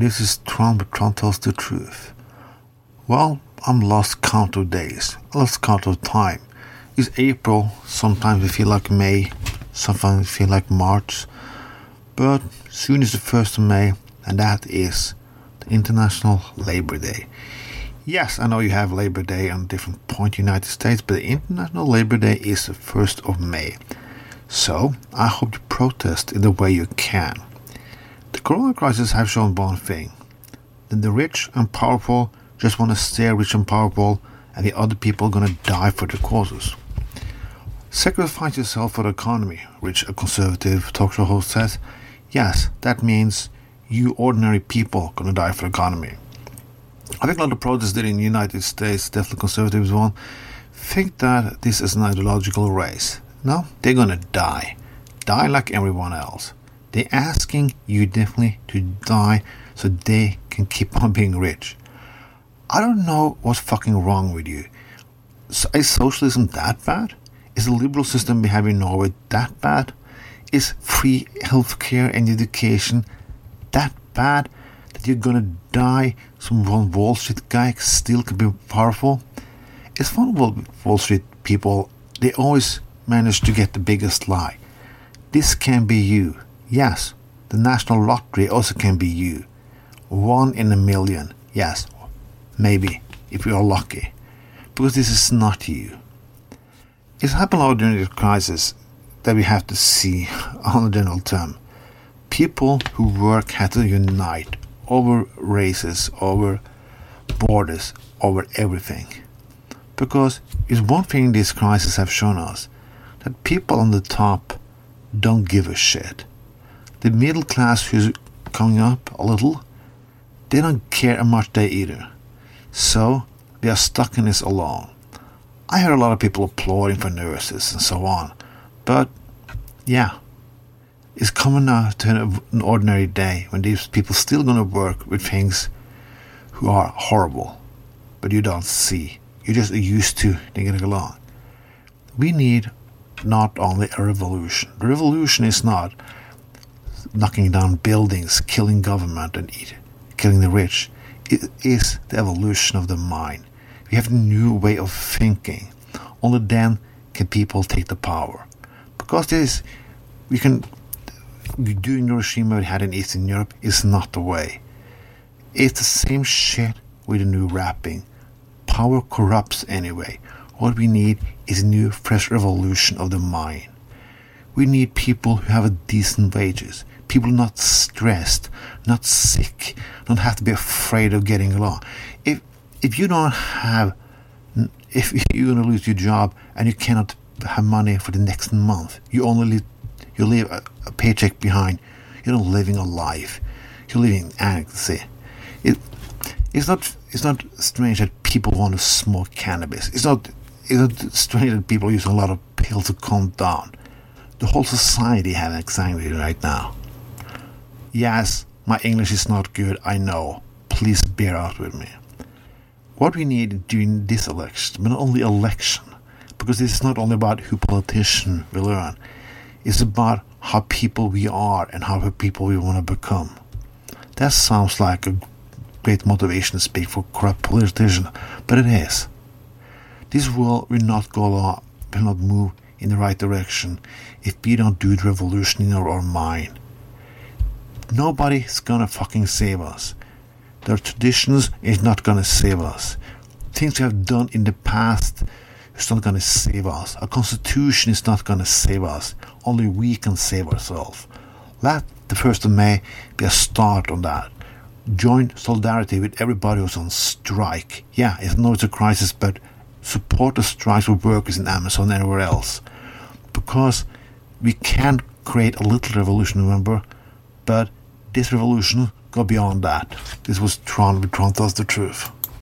This is Trump. Trump tells the truth. Well, I'm lost count of days, I lost count of time. It's April, sometimes we feel like May, sometimes we feel like March, but soon is the 1st of May, and that is the International Labor Day. Yes, I know you have Labor Day on different point United States, but the International Labor Day is the 1st of May. So, I hope you protest in the way you can. Corona crisis has shown one thing that the rich and powerful just want to stay rich and powerful, and the other people are gonna die for their causes. Sacrifice yourself for the economy, which a conservative talk show host says. Yes, that means you ordinary people gonna die for the economy. I think a lot of protests in the United States, definitely conservatives one, think that this is an ideological race. No, they're gonna die. Die like everyone else. They're asking you definitely to die so they can keep on being rich. I don't know what's fucking wrong with you. Is socialism that bad? Is the liberal system we have in Norway that bad? Is free healthcare and education that bad that you're gonna die? Some one Wall Street guy still can be powerful. It's fun Wall Street people. They always manage to get the biggest lie. This can be you. Yes, the national lottery also can be you. One in a million. Yes, maybe if you are lucky, because this is not you. It's happened a lot during this crisis that we have to see on a general term. People who work have to unite over races, over borders, over everything. Because it's one thing this crisis have shown us that people on the top don't give a shit. The middle class who's coming up a little, they don't care much they either. So we are stuck in this alone. I heard a lot of people applauding for nurses and so on, but yeah, it's coming now to an ordinary day when these people still gonna work with things who are horrible, but you don't see. You're just used to getting along. We need not only a revolution. The revolution is not knocking down buildings, killing government, and eat, killing the rich. It is the evolution of the mind. We have a new way of thinking. Only then can people take the power. Because this, we can doing regime we had in Eastern Europe is not the way. It's the same shit with a new wrapping. Power corrupts anyway. What we need is a new, fresh revolution of the mind. We need people who have a decent wages, people not stressed, not sick, don't have to be afraid of getting along. If if you don't have, if you're gonna lose your job and you cannot have money for the next month, you only live, you leave a, a paycheck behind. You're not living a life. You're living anarchy. It, it's not it's not strange that people want to smoke cannabis. It's not it's not strange that people use a lot of pills to calm down. The whole society has anxiety right now. Yes, my English is not good, I know. Please bear out with me. What we need during this election, but not only election, because this is not only about who politician we learn, it's about how people we are and how people we want to become. That sounds like a great motivation to speak for corrupt politicians, but it is. This world will not go along, will not move in the right direction if we don't do the revolution in our own mind. Nobody's gonna fucking save us. Their traditions is not gonna save us. Things we have done in the past is not gonna save us. A constitution is not gonna save us. Only we can save ourselves. Let the 1st of May be a start on that. Join solidarity with everybody who's on strike. Yeah, I know it's a crisis, but support the strikes for workers in Amazon and everywhere else. Because we can create a little revolution, remember? But this revolution go beyond that. This was Tron, but Tron tells the truth.